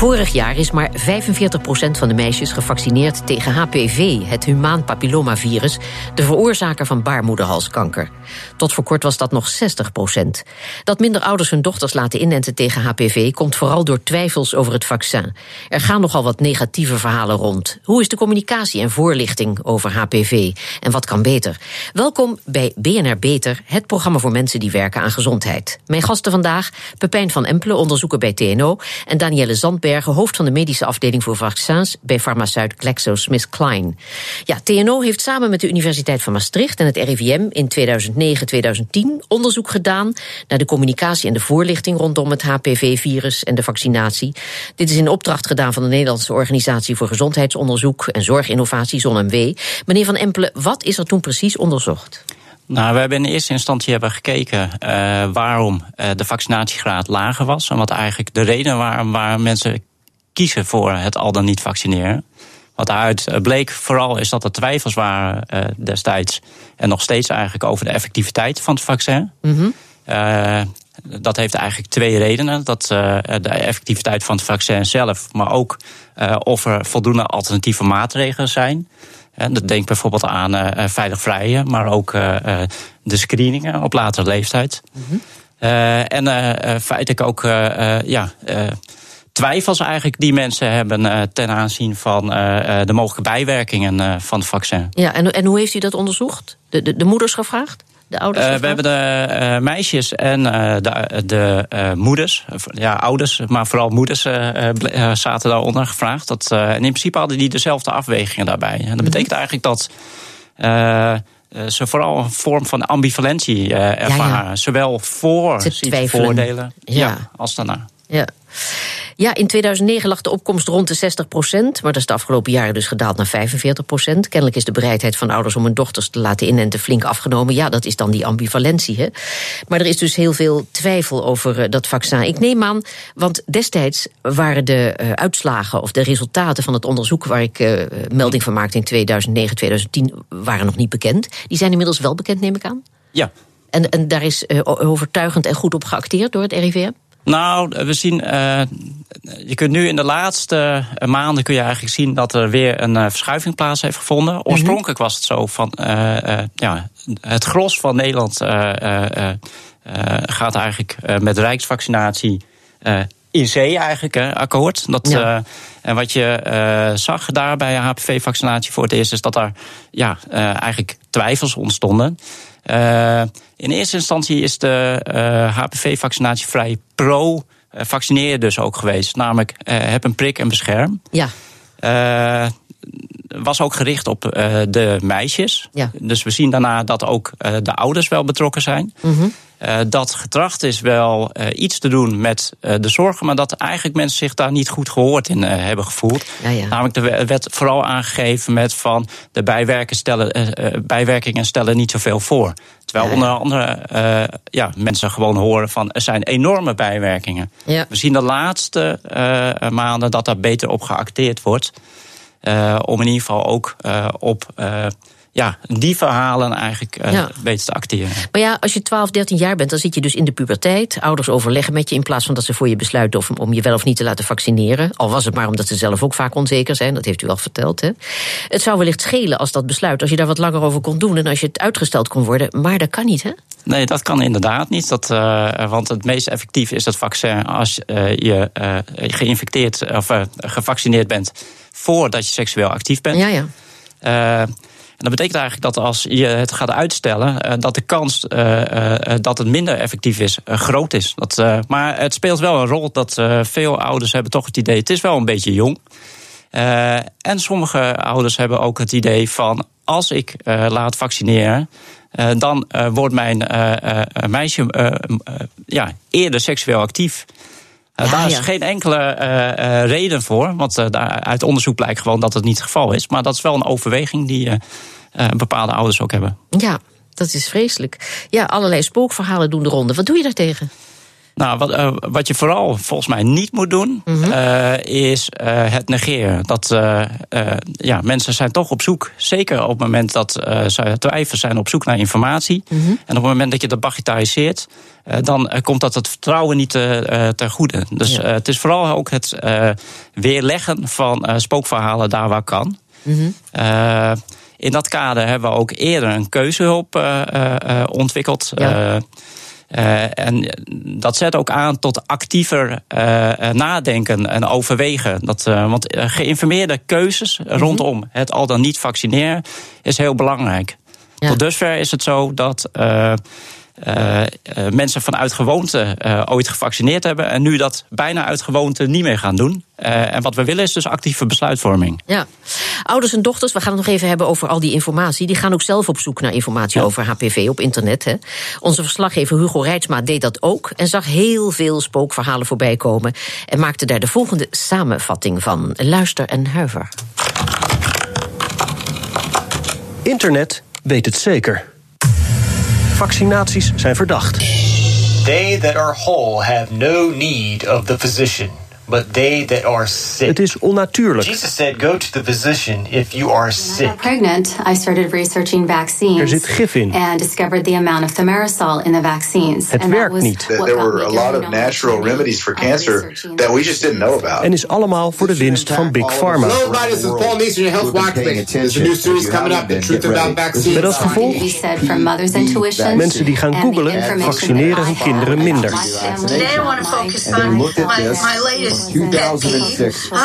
Vorig jaar is maar 45% van de meisjes gevaccineerd tegen HPV, het humaan papillomavirus, de veroorzaker van baarmoederhalskanker. Tot voor kort was dat nog 60%. Dat minder ouders hun dochters laten inenten tegen HPV komt vooral door twijfels over het vaccin. Er gaan nogal wat negatieve verhalen rond. Hoe is de communicatie en voorlichting over HPV en wat kan beter? Welkom bij BNR Beter, het programma voor mensen die werken aan gezondheid. Mijn gasten vandaag: Pepijn van Empelen, onderzoeker bij TNO, en Danielle Zandberg hoofd van de medische afdeling voor vaccins bij farmaceut GlaxoSmithKline. Ja, TNO heeft samen met de Universiteit van Maastricht en het RIVM in 2009-2010 onderzoek gedaan naar de communicatie en de voorlichting rondom het HPV-virus en de vaccinatie. Dit is in opdracht gedaan van de Nederlandse Organisatie voor Gezondheidsonderzoek en Zorginnovatie, ZonMW. Meneer Van Empelen, wat is er toen precies onderzocht? Nou, we hebben in eerste instantie hebben gekeken uh, waarom uh, de vaccinatiegraad lager was. En wat eigenlijk de reden waren waar mensen kiezen voor het al dan niet vaccineren. Wat daaruit eh, bleek vooral is dat er twijfels waren uh, destijds. En nog steeds eigenlijk over de effectiviteit van het vaccin. Mm -hmm. uh, dat heeft eigenlijk twee redenen. Dat de effectiviteit van het vaccin zelf, maar ook of er voldoende alternatieve maatregelen zijn. Dat denk bijvoorbeeld aan uh, veilig vrijen, maar ook uh, de screeningen op latere leeftijd. Mm -hmm. en feitelijk ook ja, twijfels eigenlijk die mensen hebben ten aanzien van de mogelijke bijwerkingen van het vaccin. Ja, en, en hoe heeft u dat onderzocht? De, de, de moeders gevraagd? De ouders uh, we hebben de uh, meisjes en uh, de, de moeders, ja, ouders, maar vooral moeders zaten daaronder gevraagd. Dat, en in principe hadden die dezelfde afwegingen daarbij. En dat mhm. betekent eigenlijk dat ze vooral een vorm van ambivalentie ervaren. Ja, ja. Zowel voor voordelen ja. als daarna. Ja. Ja, in 2009 lag de opkomst rond de 60 procent. Maar dat is de afgelopen jaren dus gedaald naar 45 procent. Kennelijk is de bereidheid van ouders om hun dochters te laten inenten flink afgenomen. Ja, dat is dan die ambivalentie. Hè? Maar er is dus heel veel twijfel over uh, dat vaccin. Ik neem aan, want destijds waren de uh, uitslagen of de resultaten van het onderzoek waar ik uh, melding van maakte in 2009, 2010, waren nog niet bekend. Die zijn inmiddels wel bekend, neem ik aan. Ja. En, en daar is overtuigend en goed op geacteerd door het RIVM? Nou, we zien. Uh, je kunt nu in de laatste maanden kun je eigenlijk zien dat er weer een uh, verschuiving plaats heeft gevonden. Mhm. Oorspronkelijk was het zo van uh, ja, het gros van Nederland gaat eigenlijk met rijksvaccinatie in zee eigenlijk akkoord. Dat, ja. En wat je zag daar bij HPV-vaccinatie voor het eerst is dat er ja, eigenlijk twijfels ontstonden. Uh, in eerste instantie is de HPV-vaccinatie vrij pro-vaccineren dus ook geweest. Namelijk, uh, heb een prik en bescherm. Ja. was ook gericht op de meisjes. Ja. Dus we zien daarna dat ook de ouders wel betrokken zijn. Mm -hmm. Uh, dat getracht is wel uh, iets te doen met uh, de zorgen, maar dat eigenlijk mensen zich daar niet goed gehoord in hebben gevoeld. Ja, ja. Namelijk, er werd vooral aangegeven met van de bijwerkingen stellen, bijwerkingen stellen niet zoveel voor. Terwijl onder andere ja, mensen gewoon horen van er zijn enorme bijwerkingen. We zien de laatste maanden dat daar beter op geacteerd wordt. om in ieder geval ook op ja, die verhalen eigenlijk uh, ja. te acteren. Maar ja, als je 12, 13 jaar bent, dan zit je dus in de puberteit. Ouders overleggen met je in plaats van dat ze voor je besluiten of, om je wel of niet te laten vaccineren. Al was het maar omdat ze zelf ook vaak onzeker zijn, dat heeft u al verteld. Hè? Het zou wellicht schelen als dat besluit, als je daar wat langer over kon doen en als je het uitgesteld kon worden. Maar dat kan niet, hè? Nee, dat kan inderdaad niet. Dat, uh, want het meest effectief is het vaccin als uh, je geïnfecteerd of gevaccineerd bent voordat je seksueel actief bent. Ja, ja. Dat betekent eigenlijk dat als je het gaat uitstellen, uh, dat de kans uh, uh, dat het minder effectief is, groot is. Dat, maar het speelt wel een rol dat veel ouders hebben toch het idee, het is wel een beetje jong. en sommige ouders hebben ook het idee van, als ik laat vaccineren, dan wordt mijn meisje ja, eerder seksueel actief. Ja, daar is geen enkele uh, uh, reden voor. Want daar, uit onderzoek blijkt gewoon dat het niet het geval is. Maar dat is wel een overweging die bepaalde ouders ook hebben. Ja, dat is vreselijk. Ja, allerlei spookverhalen doen de ronde. Wat doe je daartegen? Nou, wat, uh, wat je vooral volgens mij niet moet doen, mm -hmm. uh, is uh, het negeren. Dat ja, mensen zijn toch op zoek, zeker op het moment dat ze twijfelen, zijn op zoek naar informatie. Mm -hmm. En op het moment dat je dat bagatelliseert, dan komt dat het vertrouwen niet ter goede. Dus ja. het is vooral ook het weerleggen van spookverhalen daar waar kan. Mm -hmm. in dat kader hebben we ook eerder een keuzehulp ontwikkeld. Ja. Uh, en dat zet ook aan tot actiever uh, nadenken en overwegen. Dat, want geïnformeerde keuzes mm -hmm. rondom het al dan niet vaccineren is heel belangrijk. Ja. Tot dusver is het zo dat uh, mensen vanuit gewoonte uh, ooit gevaccineerd hebben. En nu dat bijna uit gewoonte niet meer gaan doen. Uh, en wat we willen is dus actieve besluitvorming. Ja. Ouders en dochters, we gaan het nog even hebben over al die informatie. Die gaan ook zelf op zoek naar informatie ja. over HPV op internet. Hè. Onze verslaggever Hugo Reitsma deed dat ook. En zag heel veel spookverhalen voorbij komen. En maakte daar de volgende samenvatting van. Luister en huiver. Internet weet het zeker. Vaccinaties zijn verdacht. They that are whole have no need of the physician. But they that are sick. Het is onnatuurlijk. Jesus said, "Go to the physician if you are sick." pregnant, I started researching vaccines. Er zit gif in. And discovered the amount of thimerosal in the vaccines. Het and werkt niet. There were a lot of natural remedies for cancer that we just didn't know about. En is allemaal voor de winst van Big Pharma. Hello, everybody. This is Paul Neeson, your health watching. There's a new series coming up, The Truth About Vaccines. Met als gevolg? Mensen die gaan googelen, vaccineren hun kinderen minder. I want to focus on my, my latest 2006 um,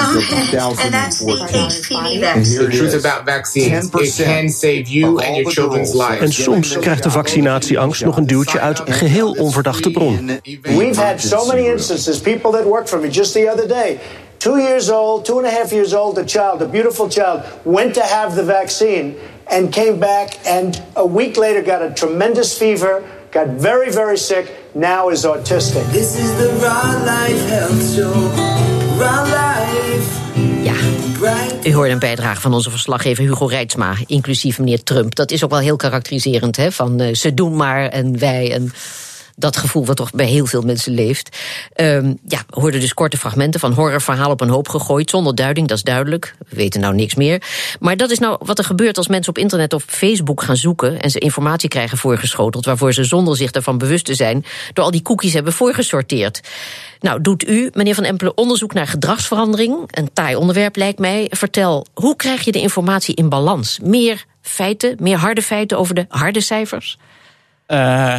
and that's the vaccine. The truth about vaccines. It can save you and your children's lives. En soms krijgt de vaccinatieangst nog een duwtje uit geheel onverdachte bron. We've had so many instances, people that worked for me just the other day. Two years old, two and a half years old, a child, a beautiful child, went to have the vaccine and came back and a week later got a tremendous fever, got very, very sick, now is autistic. This is the Raw Life Health Show. Ja, u hoorde een bijdrage van onze verslaggever Hugo Reitsma, inclusief meneer Trump. Dat is ook wel heel karakteriserend, hè? Van uh, ze doen maar en wij en dat gevoel wat toch bij heel veel mensen leeft. Um, ja, hoorden dus korte fragmenten van horrorverhalen op een hoop gegooid, zonder duiding, dat is duidelijk. We weten nou niks meer. Maar dat is nou wat er gebeurt als mensen op internet of Facebook gaan zoeken en ze informatie krijgen voorgeschoteld, waarvoor ze zonder zich daarvan bewust te zijn, door al die cookies hebben voorgesorteerd. Nou, doet u, meneer Van Empelen, onderzoek naar gedragsverandering? Een taai onderwerp lijkt mij. Vertel, hoe krijg je de informatie in balans? Meer feiten, meer harde feiten over de harde cijfers? Uh,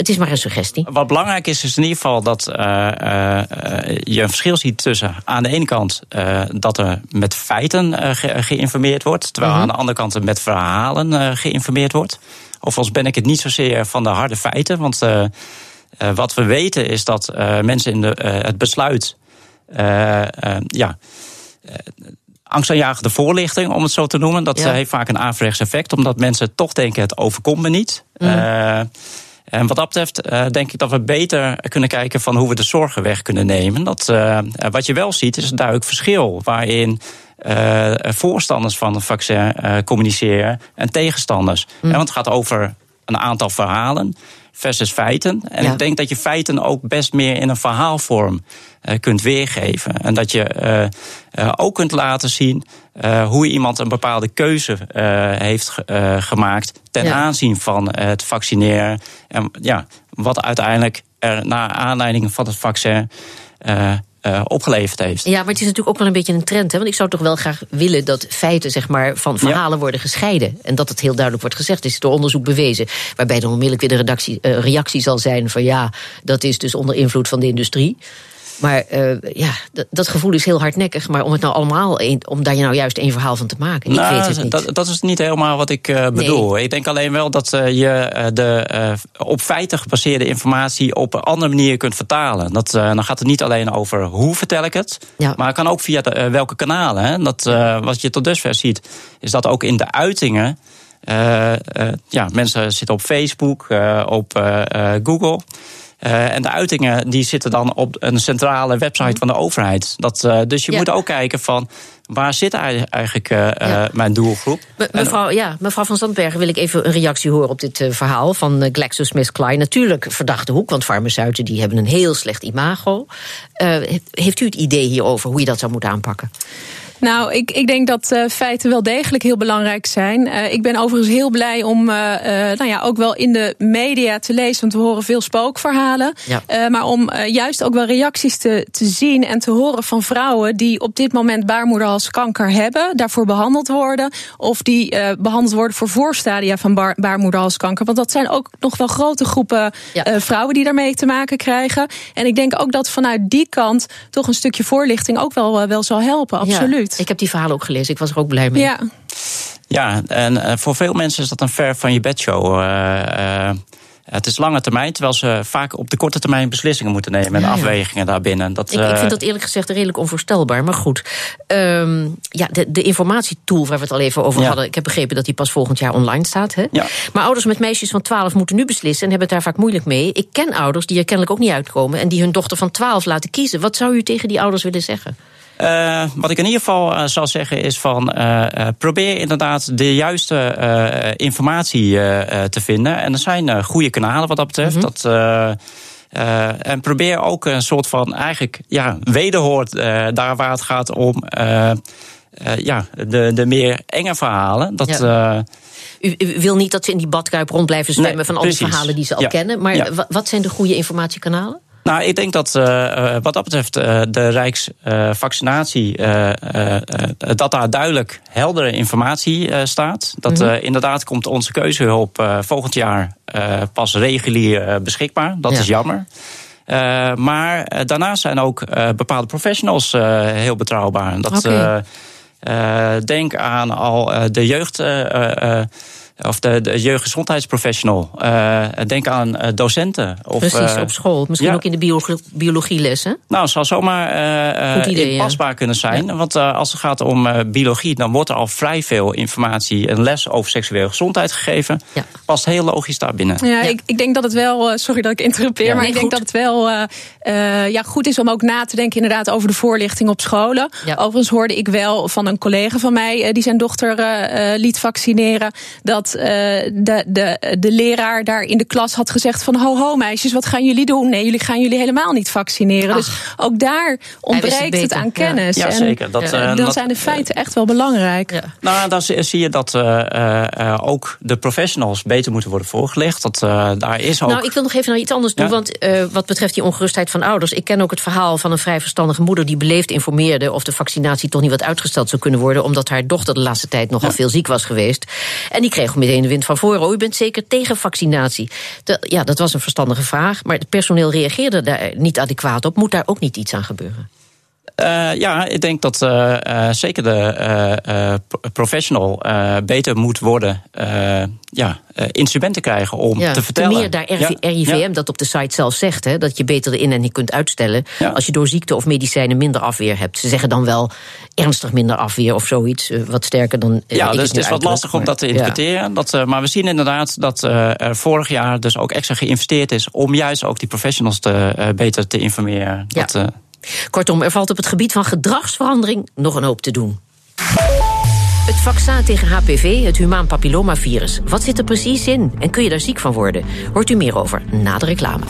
het is maar een suggestie. Wat belangrijk is, is in ieder geval dat uh, uh, je een verschil ziet tussen aan de ene kant dat er met feiten ge geïnformeerd wordt, terwijl -huh. aan de andere kant met verhalen geïnformeerd wordt. Overigens ben ik het niet zozeer van de harde feiten, want wat we weten is dat mensen in de, het besluit. ja, angstaanjagende voorlichting, om het zo te noemen. Dat ja. heeft vaak een averechts effect, omdat mensen toch denken: het overkomt me niet. Uh, en wat dat betreft uh, denk ik dat we beter kunnen kijken van hoe we de zorgen weg kunnen nemen. Dat, uh, wat je wel ziet is een duidelijk verschil waarin uh, voorstanders van het vaccin communiceren en tegenstanders. Mm. want het gaat over een aantal verhalen versus feiten. En ja. ik denk dat je feiten ook best meer in een verhaalvorm kunt weergeven. En dat je ook kunt laten zien hoe iemand een bepaalde keuze heeft gemaakt ten ja. aanzien van het vaccineren. En ja, wat uiteindelijk er naar aanleiding van het vaccin uh, opgeleverd heeft. Ja, maar het is natuurlijk ook wel een beetje een trend. Hè? Want ik zou toch wel graag willen dat feiten zeg maar, van verhalen ja. worden gescheiden. En dat het heel duidelijk wordt gezegd. is door onderzoek bewezen. Waarbij dan onmiddellijk weer de redactie, uh, reactie zal zijn van ja, dat is dus onder invloed van de industrie. Maar uh, ja, dat gevoel is heel hardnekkig. Maar om het nou allemaal, een, om daar nou juist één verhaal van te maken, nou, ik weet het niet. Dat, dat, is niet helemaal wat ik uh, bedoel. Nee. Ik denk alleen wel dat uh, je de op feiten gebaseerde informatie op een andere manier kunt vertalen. Dat, dan gaat het niet alleen over hoe vertel ik het, ja. maar het kan ook via de, welke kanalen. Hè. Dat, wat je tot dusver ziet, is dat ook in de uitingen. ja, mensen zitten op Facebook, op Google. En de uitingen die zitten dan op een centrale website van de overheid. Dat, dus je moet ook kijken van waar zit eigenlijk uh, mijn doelgroep? mevrouw, ja, mevrouw van Zandbergen, wil ik even een reactie horen op dit uh, verhaal van GlaxoSmithKline. Natuurlijk verdachte hoek, want farmaceuten die hebben een heel slecht imago. heeft u het idee hierover hoe je dat zou moeten aanpakken? Nou, ik, ik denk dat uh, feiten wel degelijk heel belangrijk zijn. Uh, ik ben overigens heel blij om uh, nou ja, ook wel in de media te lezen, want we horen veel spookverhalen. Ja. maar om juist ook wel reacties te, te zien en te horen van vrouwen die op dit moment baarmoederhalskanker hebben, daarvoor behandeld worden, of die behandeld worden voor voorstadia van baar, baarmoederhalskanker. Want dat zijn ook nog wel grote groepen ja. vrouwen die daarmee te maken krijgen. En ik denk ook dat vanuit die kant toch een stukje voorlichting ook wel, wel zal helpen, absoluut. Ik heb die verhalen ook gelezen. Ik was er ook blij mee. Ja. Ja, en uh, voor veel mensen is dat een ver van je bedshow. Uh, uh, het is lange termijn, terwijl ze vaak op de korte termijn beslissingen moeten nemen en afwegingen daarbinnen. Dat, ik, ik, vind dat eerlijk gezegd redelijk onvoorstelbaar. Maar goed, um, ja, de, de informatietool waar we het al even over hadden. Ik heb begrepen dat die pas volgend jaar online staat. Hè? Ja. Maar ouders met meisjes van 12 moeten nu beslissen en hebben het daar vaak moeilijk mee. Ik ken ouders die er kennelijk ook niet uitkomen en die hun dochter van 12 laten kiezen. Wat zou u tegen die ouders willen zeggen? Uh, wat ik in ieder geval uh, zal zeggen is van uh, probeer inderdaad de juiste informatie te vinden. En er zijn goede kanalen wat dat betreft. Mm -hmm. dat, en probeer ook een soort van eigenlijk ja, wederhoort daar waar het gaat om ja, de, de meer enge verhalen. Dat, ja. U, u, wil niet dat ze in die badkuip rond blijven zwemmen nee, van alle verhalen die ze al ja. kennen. Maar ja. wat zijn de goede informatiekanalen? Nou, ik denk dat uh, wat dat betreft uh, de Rijksvaccinatie, uh, dat daar duidelijk heldere informatie staat. Dat mm -hmm. inderdaad komt onze keuzehulp volgend jaar pas regulier beschikbaar. Dat ja. is jammer. maar daarnaast zijn ook bepaalde professionals heel betrouwbaar. Dat, okay. denk aan al de jeugd of de, de jeugdgezondheidsprofessional. Uh, denk aan uh, docenten. Of, Precies, uh, op school. Misschien ja. ook in de biologie, biologielessen. Nou, het zal zomaar idee, inpasbaar ja. kunnen zijn. Ja. Want als het gaat om biologie, dan wordt er al vrij veel informatie en les over seksuele gezondheid gegeven. Past heel logisch daar binnen. Ja, Ik, ik denk dat het wel, sorry dat ik interrupeer, maar nee, ik denk goed. dat het wel ja, goed is om ook na te denken inderdaad over de voorlichting op scholen. Overigens hoorde ik wel van een collega van mij die zijn dochter liet vaccineren, dat uh, de, de, de leraar daar in de klas had gezegd van... ho ho meisjes, wat gaan jullie doen? Nee, jullie gaan jullie helemaal niet vaccineren. Ach. Dus ook daar ontbreekt het, het, aan kennis. Ja, ja zeker. Dat, en uh, dan dat, zijn de feiten echt wel belangrijk. Ja. Nou, dan zie je dat uh, ook de professionals beter moeten worden voorgelegd. Dat, daar is ook... Nou, ik wil nog even naar iets anders doen. Ja? Want wat betreft die ongerustheid van ouders... ik ken ook het verhaal van een vrij verstandige moeder... die beleefd informeerde of de vaccinatie toch niet wat uitgesteld zou kunnen worden... omdat haar dochter de laatste tijd nogal veel ziek was geweest. En die kreeg meteen de wind van voren. U bent zeker tegen vaccinatie. Ja, dat was een verstandige vraag. Maar het personeel reageerde daar niet adequaat op. Moet daar ook niet iets aan gebeuren? Uh, ja, ik denk dat uh, uh, zeker de professional beter moet worden ja, instrumenten krijgen om ja, te vertellen. meer daar RIVM ja, dat op de site zelf zegt, hè, dat je beter de inenting kunt uitstellen als je door ziekte of medicijnen minder afweer hebt. Ze zeggen dan wel ernstig minder afweer of zoiets, wat sterker dan. Ja, dus het is wat lastig om dat te interpreteren. Dat, maar we zien inderdaad dat er vorig jaar dus ook extra geïnvesteerd is om juist ook die professionals te, beter te informeren. Dat, Kortom, er valt op het gebied van gedragsverandering nog een hoop te doen. Het vaccin tegen HPV, het humaan papillomavirus. Wat zit er precies in en kun je daar ziek van worden? Hoort u meer over na de reclame.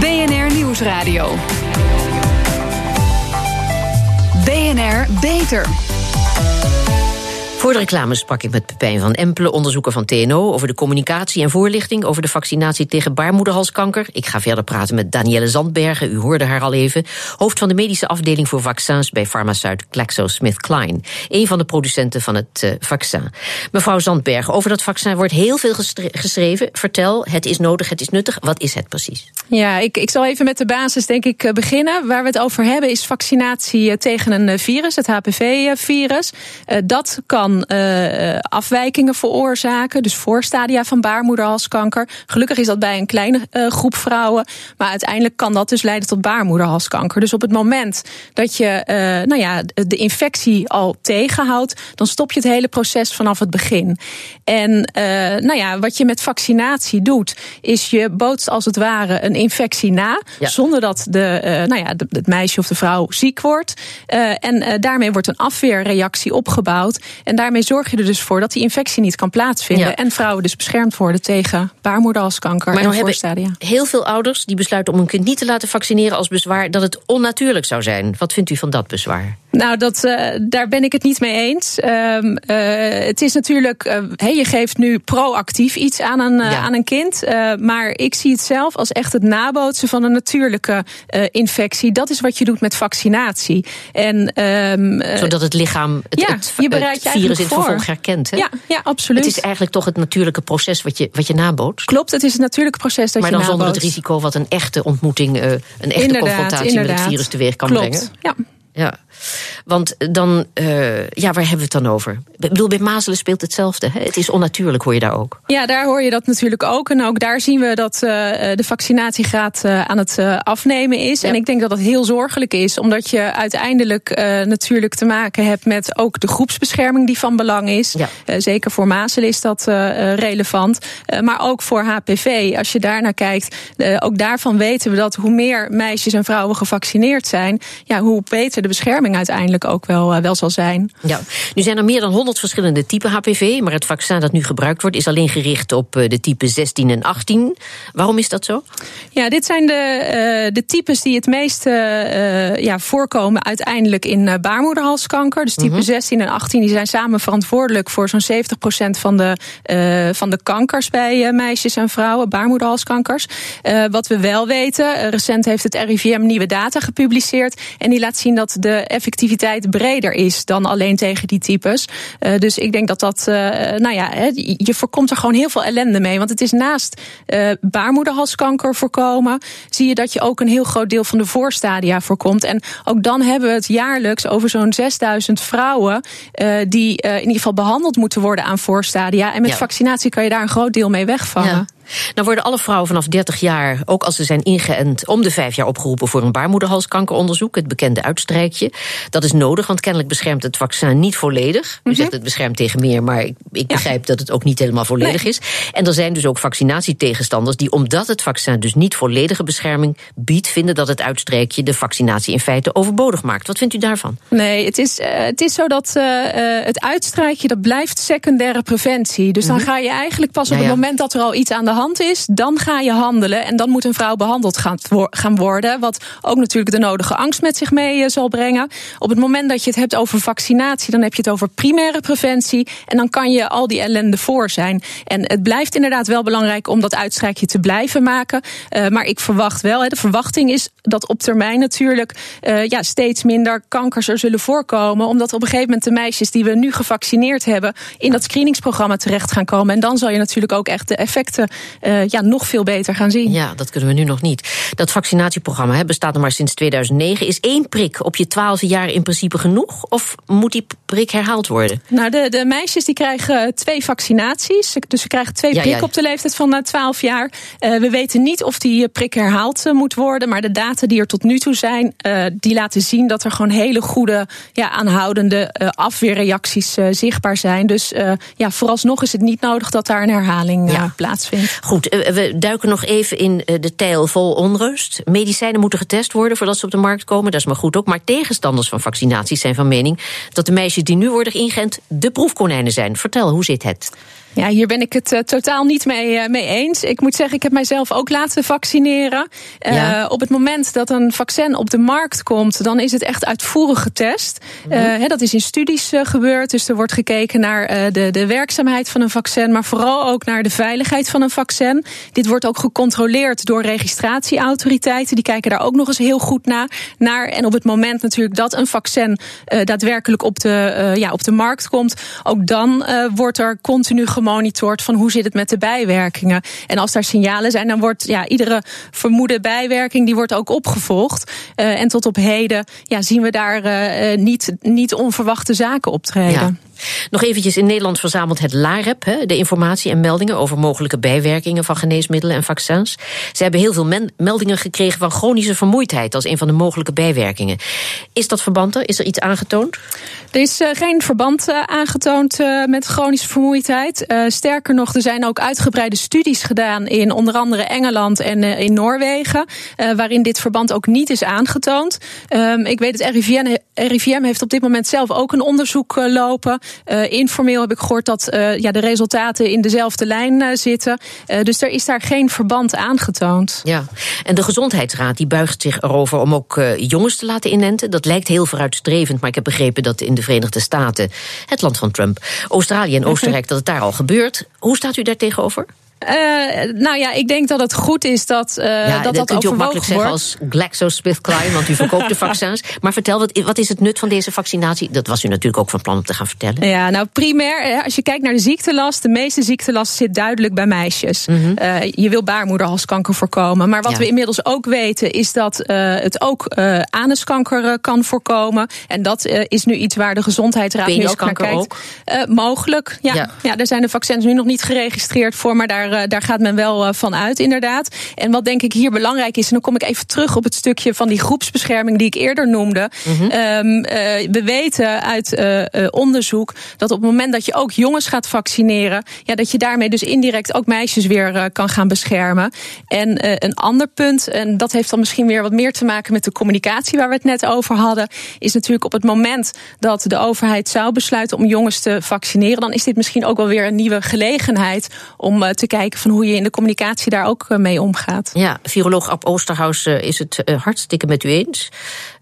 BNR Nieuwsradio. BNR Beter. Voor de reclame sprak ik met Pepijn van Empelen, onderzoeker van TNO... over de communicatie en voorlichting over de vaccinatie tegen baarmoederhalskanker. Ik ga verder praten met Danielle Zandbergen, u hoorde haar al even... hoofd van de medische afdeling voor vaccins bij farmaceut GlaxoSmithKline. Een van de producenten van het uh, vaccin. Mevrouw Zandbergen, over dat vaccin wordt heel veel geschreven. Vertel, het is nodig, het is nuttig. Wat is het precies? Ja, ik, ik zal even met de basis denk ik beginnen. Waar we het over hebben is vaccinatie tegen een virus, het HPV-virus. Dat kan kan afwijkingen veroorzaken. Dus voorstadia van baarmoederhalskanker. Gelukkig is dat bij een kleine groep vrouwen. Maar uiteindelijk kan dat dus leiden tot baarmoederhalskanker. Dus op het moment dat je nou ja, de infectie al tegenhoudt, dan stop je het hele proces vanaf het begin. En nou ja, wat je met vaccinatie doet, is je bootst als het ware een infectie na. Zonder dat de, nou ja, het meisje of de vrouw ziek wordt. en daarmee wordt een afweerreactie opgebouwd. En daarmee zorg je er dus voor dat die infectie niet kan plaatsvinden. En vrouwen dus beschermd worden tegen baarmoederhalskanker maar en nou voorstadia. Heel veel ouders die besluiten om hun kind niet te laten vaccineren als bezwaar dat het onnatuurlijk zou zijn. Wat vindt u van dat bezwaar? Nou, dat, uh, daar ben ik het niet mee eens. Uh, uh, het is natuurlijk, uh, je geeft nu proactief iets aan een, ja. aan een kind. maar ik zie het zelf als echt het nabootsen van een natuurlijke infectie. Dat is wat je doet met vaccinatie. En, ehm, Zodat het lichaam het, ja, het, je bereidt het virus in het vervolg herkent. Hè? Ja, ja, absoluut. Het is eigenlijk toch het natuurlijke proces wat je, wat je nabootst. Klopt, het is het natuurlijke proces dat maar je nabootst. Maar dan zonder het risico wat een echte ontmoeting, een echte inderdaad, confrontatie inderdaad. met het virus teweeg kan Klopt. brengen. Ja. Ja, want dan, uh, ja, waar hebben we het dan over? Ik bedoel, bij mazelen speelt hetzelfde. Hè? Het is onnatuurlijk, hoor je daar ook. Ja, daar hoor je dat natuurlijk ook. En ook daar zien we dat uh, de vaccinatiegraad uh, aan het afnemen is. Ja. En ik denk dat dat heel zorgelijk is, omdat je uiteindelijk natuurlijk te maken hebt met ook de groepsbescherming die van belang is. Ja. zeker voor mazelen is dat relevant. maar ook voor HPV, als je daarnaar kijkt, ook daarvan weten we dat hoe meer meisjes en vrouwen gevaccineerd zijn, ja, hoe beter de bescherming uiteindelijk ook wel, uh, wel zal zijn. Ja, nu zijn er meer dan 100 verschillende typen HPV, maar het vaccin dat nu gebruikt wordt is alleen gericht op uh, de typen 16 en 18. Waarom is dat zo? Ja, dit zijn de, uh, de types die het meest ja, voorkomen uiteindelijk in baarmoederhalskanker. Dus type mm -hmm. 16 en 18 die zijn samen verantwoordelijk voor zo'n 70% van de, van de kankers bij meisjes en vrouwen, baarmoederhalskankers. wat we wel weten, recent heeft het RIVM nieuwe data gepubliceerd en die laat zien dat de effectiviteit breder is dan alleen tegen die types. Uh, dus ik denk dat dat, uh, nou ja, je voorkomt er gewoon heel veel ellende mee. Want het is naast uh, baarmoederhalskanker voorkomen, zie je dat je ook een heel groot deel van de voorstadia voorkomt. En ook dan hebben we het jaarlijks over zo'n 6000 vrouwen die in ieder geval behandeld moeten worden aan voorstadia. En met ja. vaccinatie kan je daar een groot deel mee wegvangen. Ja. Nou worden alle vrouwen vanaf 30 jaar, ook als ze zijn ingeënt, om de vijf jaar opgeroepen voor een baarmoederhalskankeronderzoek, het bekende uitstrijkje. Dat is nodig, want kennelijk beschermt het vaccin niet volledig. U mm -hmm. zegt het beschermt tegen meer, maar ik, ik begrijp dat het ook niet helemaal volledig nee. is. En er zijn dus ook vaccinatietegenstanders die, omdat het vaccin dus niet volledige bescherming biedt, vinden dat het uitstrijkje de vaccinatie in feite overbodig maakt. Wat vindt u daarvan? Nee, het is, uh, het is zo dat uh, het uitstrijkje dat blijft secundaire preventie. Dus dan mm -hmm. ga je eigenlijk pas op ja, ja. het moment dat er al iets aan de hand is, dan ga je handelen. En dan moet een vrouw behandeld gaan, worden. Wat ook natuurlijk de nodige angst met zich mee uh, zal brengen. Op het moment dat je het hebt over vaccinatie, dan heb je het over primaire preventie. En dan kan je al die ellende voor zijn. En het blijft inderdaad wel belangrijk om dat uitstrijkje te blijven maken. Uh, maar ik verwacht wel, de verwachting is dat op termijn natuurlijk uh, ja, steeds minder kankers er zullen voorkomen. Omdat op een gegeven moment de meisjes die we nu gevaccineerd hebben in dat screeningsprogramma terecht gaan komen. En dan zal je natuurlijk ook echt de effecten uh, ja, nog veel beter gaan zien. Ja, dat kunnen we nu nog niet. Dat vaccinatieprogramma hè, bestaat nog maar sinds 2009. Is één prik op je twaalfde jaar in principe genoeg? Of moet die prik herhaald worden? Nou, de, de meisjes die krijgen twee vaccinaties. Dus ze krijgen twee prikken ja, ja. op de leeftijd van 12 jaar. Uh, we weten niet of die prik herhaald moet worden. Maar de data die er tot nu toe zijn, uh, die laten zien dat er gewoon hele goede, ja, aanhoudende afweerreacties zichtbaar zijn. Dus ja, vooralsnog is het niet nodig dat daar een herhaling ja. plaatsvindt. Goed, we duiken nog even in de tijl vol onrust. Medicijnen moeten getest worden voordat ze op de markt komen. Dat is maar goed ook. Maar tegenstanders van vaccinaties zijn van mening dat de meisjes die nu worden ingeënt de proefkonijnen zijn. Vertel, hoe zit het? Ja, hier ben ik het uh, totaal niet mee, uh, mee eens. Ik moet zeggen, ik heb mijzelf ook laten vaccineren. Uh, ja. Op het moment dat een vaccin op de markt komt, dan is het echt uitvoerig getest. Mm -hmm. he, dat is in studies gebeurd. Dus er wordt gekeken naar de, de werkzaamheid van een vaccin, maar vooral ook naar de veiligheid van een vaccin. Dit wordt ook gecontroleerd door registratieautoriteiten. Die kijken daar ook nog eens heel goed naar. naar. En op het moment natuurlijk dat een vaccin daadwerkelijk op de, ja, op de markt komt, ook dan wordt er continu gemaakt gemonitord van hoe zit het met de bijwerkingen. En als daar signalen zijn, dan wordt ja, iedere vermoede bijwerking die wordt ook opgevolgd. Uh, en tot op heden ja, zien we daar uh, niet, niet onverwachte zaken optreden. Ja. Nog eventjes, in Nederland verzamelt het LAREP de informatie en meldingen over mogelijke bijwerkingen van geneesmiddelen en vaccins. Ze hebben heel veel meldingen gekregen van chronische vermoeidheid als een van de mogelijke bijwerkingen. Is dat verband er? Is er iets aangetoond? Er is uh, geen verband aangetoond met chronische vermoeidheid. Sterker nog, er zijn ook uitgebreide studies gedaan in onder andere Engeland en in Noorwegen, waarin dit verband ook niet is aangetoond. Um, ik weet het RIVM, RIVM heeft op dit moment zelf ook een onderzoek lopen. informeel heb ik gehoord dat ja, de resultaten in dezelfde lijn zitten. dus er is daar geen verband aangetoond. Ja, en de Gezondheidsraad die buigt zich erover om ook jongens te laten inenten. Dat lijkt heel vooruitstrevend, maar ik heb begrepen dat in de Verenigde Staten, het land van Trump, Australië en Oostenrijk, dat het daar al gebeurt. Hoe staat u daar tegenover? Uh, nou ja, ik denk dat het goed is dat uh, ja, dat, dat, dat je ook makkelijk zeggen als GlaxoSmithKline, want u verkoopt de vaccins. Maar vertel, wat, wat is het nut van deze vaccinatie? Dat was u natuurlijk ook van plan om te gaan vertellen. Ja, nou primair, als je kijkt naar de ziektelast, de meeste ziektelast zit duidelijk bij meisjes. Mm -hmm. uh, je wil baarmoederhalskanker voorkomen. Maar wat ja. we inmiddels ook weten, is dat het ook anuskanker kan voorkomen. En dat is nu iets waar de gezondheidsraad nu ook naar kijkt. Ook? mogelijk, ja. ja. ja. Daar zijn de vaccins nu nog niet geregistreerd voor, maar daar daar, daar gaat men wel van uit, inderdaad. En wat denk ik hier belangrijk is, en dan kom ik even terug op het stukje van die groepsbescherming die ik eerder noemde. Mm -hmm. um, uh, we weten uit onderzoek dat op het moment dat je ook jongens gaat vaccineren, ja, dat je daarmee dus indirect ook meisjes weer kan gaan beschermen. En een ander punt, en dat heeft dan misschien weer wat meer te maken met de communicatie waar we het net over hadden, is natuurlijk op het moment dat de overheid zou besluiten om jongens te vaccineren, dan is dit misschien ook wel weer een nieuwe gelegenheid om te kijken van hoe je in de communicatie daar ook eh, mee omgaat. Ja, viroloog Ab Oosterhuis eh, is het eh, hartstikke met u eens.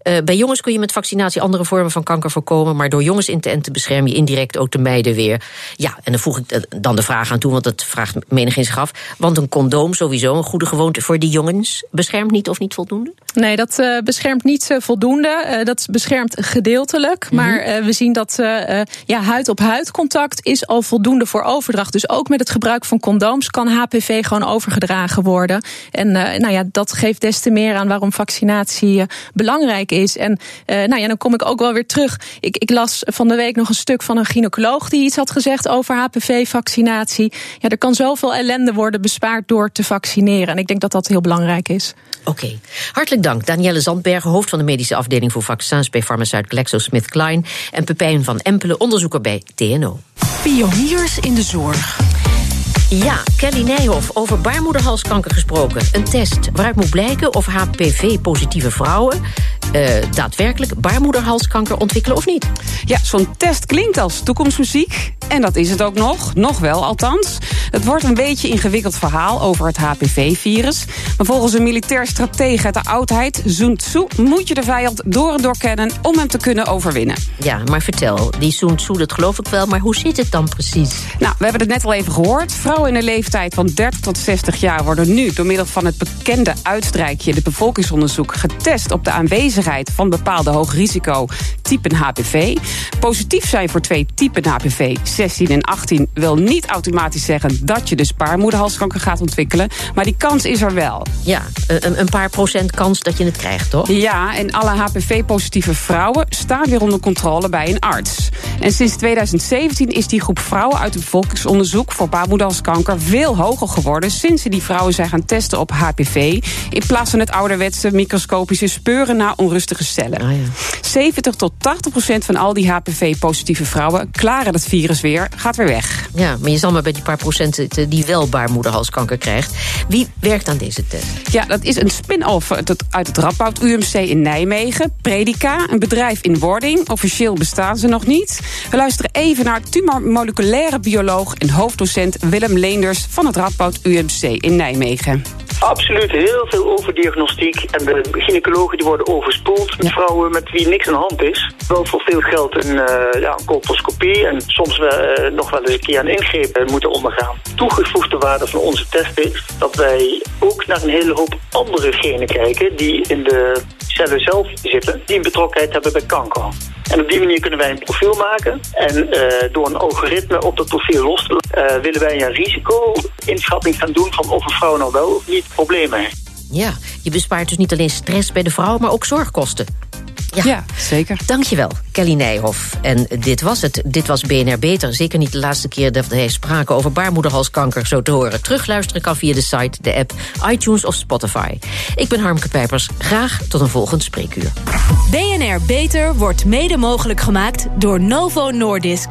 Uh, bij jongens kun je met vaccinatie andere vormen van kanker voorkomen. Maar door jongens in te enten bescherm je indirect ook de meiden weer. Ja, en dan voeg ik dan de vraag aan toe, want dat vraagt menigeen zich af. Want een condoom, sowieso een goede gewoonte voor die jongens, beschermt niet of niet voldoende? Nee, dat uh, beschermt niet uh, voldoende. dat beschermt gedeeltelijk. Mm -hmm. Maar we zien dat ja, huid-op-huid contact is al voldoende voor overdracht. Dus ook met het gebruik van condooms kan HPV gewoon overgedragen worden. En nou ja, dat geeft des te meer aan waarom vaccinatie belangrijk is. En uh, nou ja, dan kom ik ook wel weer terug. Ik, ik las van de week nog een stuk van een gynaecoloog die iets had gezegd over HPV-vaccinatie. Ja, er kan zoveel ellende worden bespaard door te vaccineren. En ik denk dat dat heel belangrijk is. Oké, okay. hartelijk dank. Danielle Zandbergen, hoofd van de medische afdeling voor vaccins bij farmaceut GlaxoSmithKline. En Pepijn van Empelen, onderzoeker bij TNO. Pioniers in de zorg. Ja, Kelly Nijhoff, over baarmoederhalskanker gesproken. Een test waaruit moet blijken of HPV-positieve vrouwen... Uh, daadwerkelijk baarmoederhalskanker ontwikkelen of niet. Ja, zo'n test klinkt als toekomstmuziek. En dat is het ook nog. Nog wel, althans. Het wordt een beetje een ingewikkeld verhaal over het HPV-virus. Maar volgens een militair stratege uit de oudheid, Sun Tzu... moet je de vijand door en door kennen om hem te kunnen overwinnen. Ja, maar vertel, die Sun Tzu, dat geloof ik wel... maar hoe zit het dan precies? Nou, we hebben het net al even gehoord. Vrouwen in de leeftijd van 30 tot 60 jaar worden nu door middel van het bekende uitstrijkje, de bevolkingsonderzoek, getest op de aanwezigheid van bepaalde hoogrisico typen HPV. Positief zijn voor twee typen HPV, 16 en 18, wil niet automatisch zeggen dat je dus baarmoederhalskanker gaat ontwikkelen, maar die kans is er wel. Ja, een, een paar procent kans dat je het krijgt, toch? Ja, en alle HPV-positieve vrouwen staan weer onder controle bij een arts. En sinds 2017 is die groep vrouwen uit het bevolkingsonderzoek voor baarmoederhalskanker veel hoger geworden sinds ze die vrouwen zijn gaan testen op HPV. In plaats van het ouderwetse microscopische speuren naar onrustige cellen. Ah, ja. 70 tot 80 procent van al die HPV-positieve vrouwen klaren het virus weer, gaat weer weg. Ja, maar je zal maar bij die paar procenten die wel baarmoederhalskanker krijgt. Wie werkt aan deze test? Ja, dat is een spin-off uit het Radboud UMC in Nijmegen. Predica, een bedrijf in wording. Officieel bestaan ze nog niet. We luisteren even naar tumormoleculaire bioloog en hoofddocent Willem Leenders van het Radboud UMC in Nijmegen. Absoluut, heel veel overdiagnostiek. En de gynaecologen die worden met vrouwen met wie niks aan de hand is. Wel voor veel geld een, uh, ja, een colposcopie en soms uh, nog wel eens een keer een ingreep moeten ondergaan. Toegevoegde waarde van onze test is dat wij ook naar een hele hoop andere genen kijken die in de cellen zelf zitten die een betrokkenheid hebben bij kanker. En op die manier kunnen wij een profiel maken. En uh, door een algoritme op dat profiel los te laten, uh, willen wij een risico-inschatting gaan doen van of een vrouw nou wel of niet problemen heeft. Ja, je bespaart dus niet alleen stress bij de vrouw, maar ook zorgkosten. Ja, ja, zeker. Dankjewel, Kelly Nijhoff. En dit was het. Dit was BNR Beter. Zeker niet de laatste keer dat wij spraken over baarmoederhalskanker zo te horen. Terugluisteren kan via de site, de app, iTunes of Spotify. Ik ben Harmke Pijpers. Graag tot een volgend spreekuur. BNR Beter wordt mede mogelijk gemaakt door Novo Nordisk.